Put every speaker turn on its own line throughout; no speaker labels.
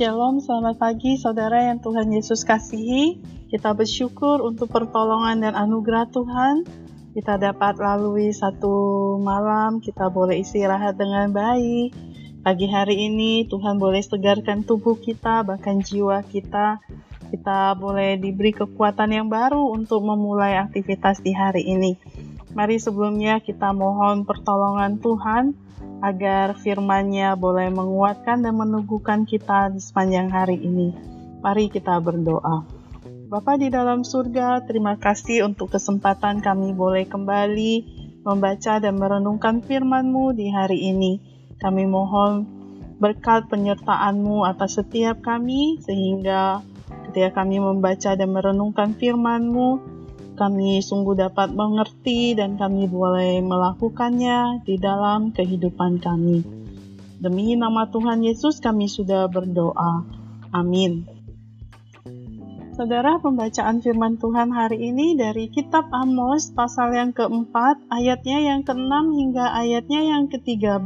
Shalom, selamat pagi saudara yang Tuhan Yesus kasihi. Kita bersyukur untuk pertolongan dan anugerah Tuhan. Kita dapat lalui satu malam, kita boleh istirahat dengan baik. Pagi hari ini Tuhan boleh segarkan tubuh kita, bahkan jiwa kita. Kita boleh diberi kekuatan yang baru untuk memulai aktivitas di hari ini. Mari sebelumnya kita mohon pertolongan Tuhan agar firman-Nya boleh menguatkan dan meneguhkan kita di sepanjang hari ini. Mari kita berdoa. Bapa di dalam surga, terima kasih untuk kesempatan kami boleh kembali membaca dan merenungkan firman-Mu di hari ini. Kami mohon berkat penyertaan-Mu atas setiap kami, sehingga ketika kami membaca dan merenungkan firman-Mu, kami sungguh dapat mengerti dan kami boleh melakukannya di dalam kehidupan kami. Demi nama Tuhan Yesus kami sudah berdoa. Amin. Saudara, pembacaan firman Tuhan hari ini dari kitab Amos pasal yang keempat, ayatnya yang keenam hingga ayatnya yang ke-13.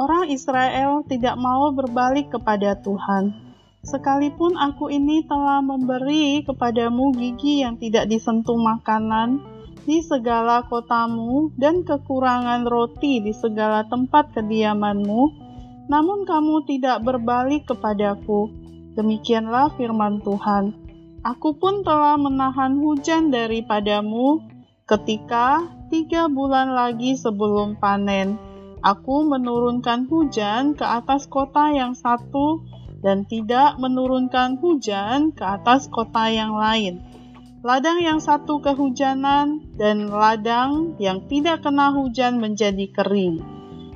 Orang Israel tidak mau berbalik kepada Tuhan Sekalipun aku ini telah memberi kepadamu gigi yang tidak disentuh makanan di segala kotamu dan kekurangan roti di segala tempat kediamanmu, namun kamu tidak berbalik kepadaku. Demikianlah firman Tuhan. Aku pun telah menahan hujan daripadamu ketika tiga bulan lagi sebelum panen. Aku menurunkan hujan ke atas kota yang satu dan tidak menurunkan hujan ke atas kota yang lain. Ladang yang satu kehujanan dan ladang yang tidak kena hujan menjadi kering.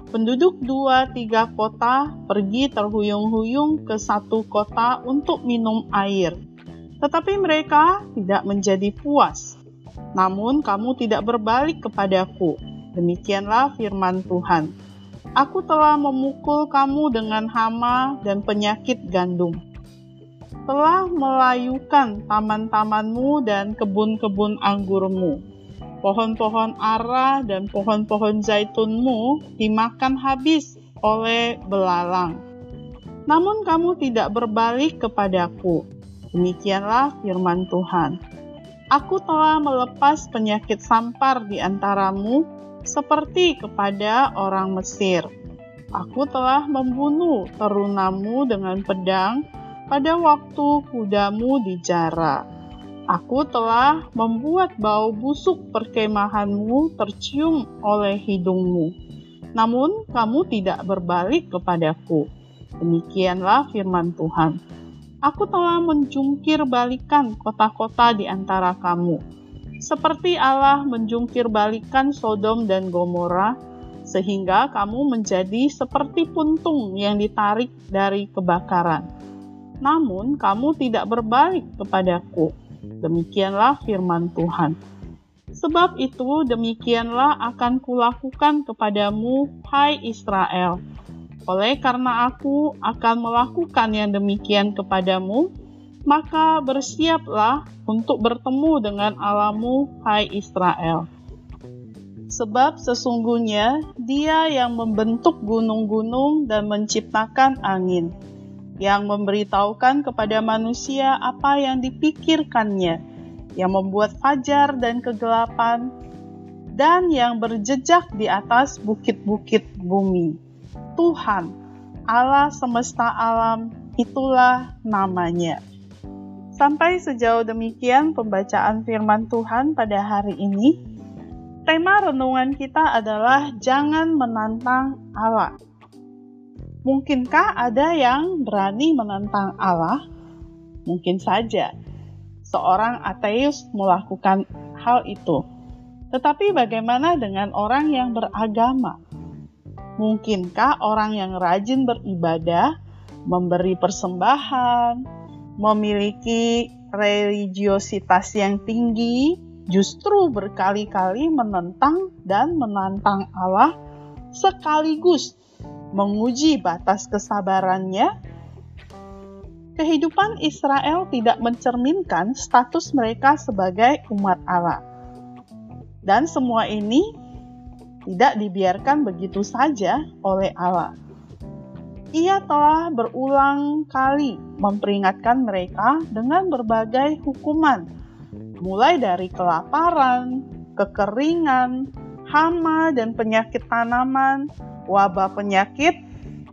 Penduduk dua tiga kota pergi terhuyung-huyung ke satu kota untuk minum air. Tetapi mereka tidak menjadi puas. Namun kamu tidak berbalik kepadaku. Demikianlah firman Tuhan. Aku telah memukul kamu dengan hama dan penyakit gandum. Telah melayukan taman-tamanmu dan kebun-kebun anggurmu. Pohon-pohon ara dan pohon-pohon zaitunmu dimakan habis oleh belalang. Namun kamu tidak berbalik kepadaku. Demikianlah firman Tuhan. Aku telah melepas penyakit sampar di antaramu seperti kepada orang Mesir. Aku telah membunuh terunamu dengan pedang pada waktu kudamu dijara. Aku telah membuat bau busuk perkemahanmu tercium oleh hidungmu. Namun kamu tidak berbalik kepadaku. Demikianlah firman Tuhan. Aku telah menjungkir balikan kota-kota di antara kamu seperti Allah menjungkir balikan Sodom dan Gomora, sehingga kamu menjadi seperti puntung yang ditarik dari kebakaran. Namun kamu tidak berbalik kepadaku. Demikianlah firman Tuhan. Sebab itu demikianlah akan kulakukan kepadamu, hai Israel. Oleh karena aku akan melakukan yang demikian kepadamu, maka bersiaplah untuk bertemu dengan Alamu, hai Israel. Sebab sesungguhnya Dia yang membentuk gunung-gunung dan menciptakan angin, yang memberitahukan kepada manusia apa yang dipikirkannya, yang membuat fajar dan kegelapan, dan yang berjejak di atas bukit-bukit bumi. Tuhan, Allah semesta alam, itulah namanya. Sampai sejauh demikian pembacaan firman Tuhan pada hari ini. Tema renungan kita adalah jangan menantang Allah. Mungkinkah ada yang berani menantang Allah? Mungkin saja. Seorang ateis melakukan hal itu. Tetapi bagaimana dengan orang yang beragama? Mungkinkah orang yang rajin beribadah, memberi persembahan, memiliki religiositas yang tinggi, justru berkali-kali menentang dan menantang Allah sekaligus menguji batas kesabarannya. Kehidupan Israel tidak mencerminkan status mereka sebagai umat Allah. Dan semua ini tidak dibiarkan begitu saja oleh Allah. Ia telah berulang kali memperingatkan mereka dengan berbagai hukuman, mulai dari kelaparan, kekeringan, hama dan penyakit tanaman, wabah penyakit,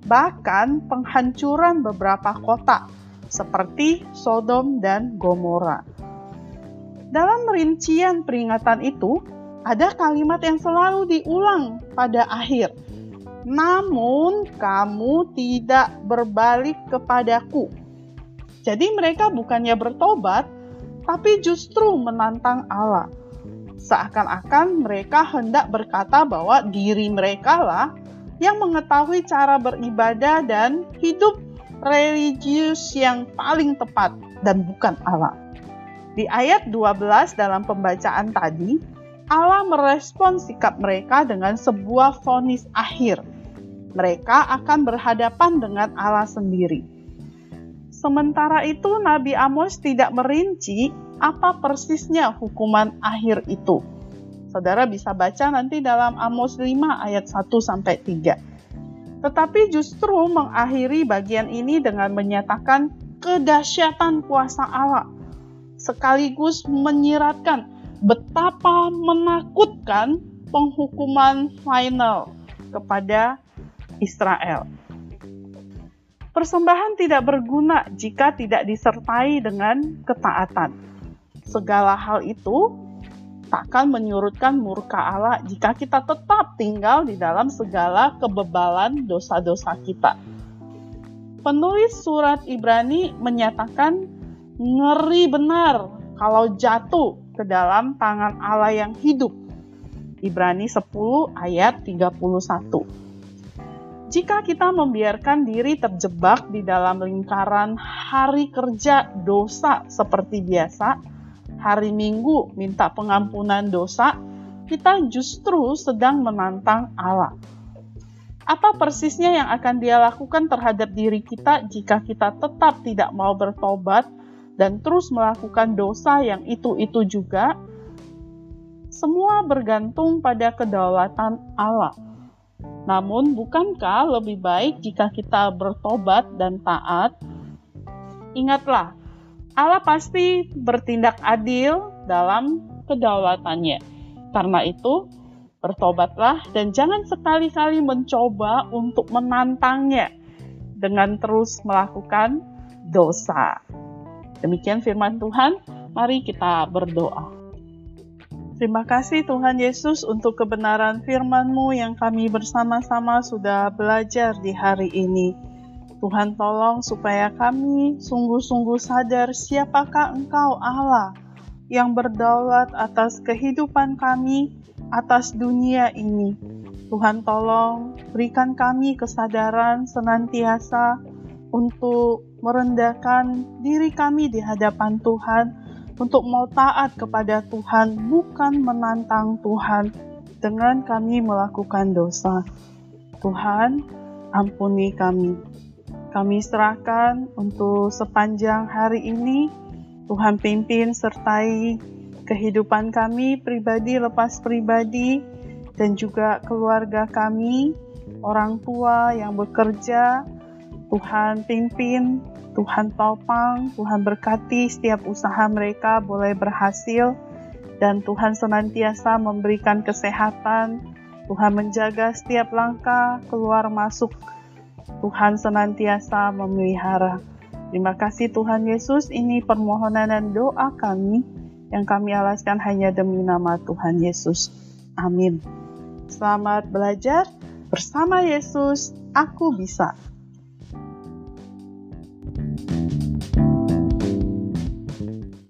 bahkan penghancuran beberapa kota seperti Sodom dan Gomora. Dalam rincian peringatan itu, ada kalimat yang selalu diulang pada akhir, namun kamu tidak berbalik kepadaku. Jadi mereka bukannya bertobat, tapi justru menantang Allah. Seakan-akan mereka hendak berkata bahwa diri mereka lah yang mengetahui cara beribadah dan hidup religius yang paling tepat dan bukan Allah. Di ayat 12 dalam pembacaan tadi, Allah merespon sikap mereka dengan sebuah vonis akhir mereka akan berhadapan dengan Allah sendiri. Sementara itu, Nabi Amos tidak merinci apa persisnya hukuman akhir itu. Saudara bisa baca nanti dalam Amos 5 ayat 1 sampai 3. Tetapi justru mengakhiri bagian ini dengan menyatakan kedahsyatan kuasa Allah sekaligus menyiratkan betapa menakutkan penghukuman final kepada Israel. Persembahan tidak berguna jika tidak disertai dengan ketaatan. Segala hal itu takkan menyurutkan murka Allah jika kita tetap tinggal di dalam segala kebebalan dosa-dosa kita. Penulis surat Ibrani menyatakan ngeri benar kalau jatuh ke dalam tangan Allah yang hidup. Ibrani 10 ayat 31 jika kita membiarkan diri terjebak di dalam lingkaran hari kerja dosa seperti biasa, hari Minggu minta pengampunan dosa, kita justru sedang menantang Allah. Apa persisnya yang akan Dia lakukan terhadap diri kita jika kita tetap tidak mau bertobat dan terus melakukan dosa yang itu-itu juga? Semua bergantung pada kedaulatan Allah namun, bukankah lebih baik jika kita bertobat dan taat? Ingatlah, Allah pasti bertindak adil dalam kedaulatannya. Karena itu, bertobatlah dan jangan sekali-kali mencoba untuk menantangnya dengan terus melakukan dosa. Demikian firman Tuhan, mari kita berdoa. Terima kasih Tuhan Yesus untuk kebenaran firman-Mu yang kami bersama-sama sudah belajar di hari ini. Tuhan tolong supaya kami sungguh-sungguh sadar siapakah Engkau Allah yang berdaulat atas kehidupan kami, atas dunia ini. Tuhan tolong berikan kami kesadaran senantiasa untuk merendahkan diri kami di hadapan Tuhan, untuk mau taat kepada Tuhan, bukan menantang Tuhan dengan kami melakukan dosa. Tuhan, ampuni kami. Kami serahkan untuk sepanjang hari ini, Tuhan pimpin sertai kehidupan kami pribadi lepas pribadi dan juga keluarga kami, orang tua yang bekerja, Tuhan pimpin Tuhan topang, Tuhan berkati setiap usaha mereka boleh berhasil, dan Tuhan senantiasa memberikan kesehatan. Tuhan menjaga setiap langkah keluar masuk. Tuhan senantiasa memelihara. Terima kasih Tuhan Yesus, ini permohonan dan doa kami yang kami alaskan hanya demi nama Tuhan Yesus. Amin. Selamat belajar bersama Yesus, aku bisa.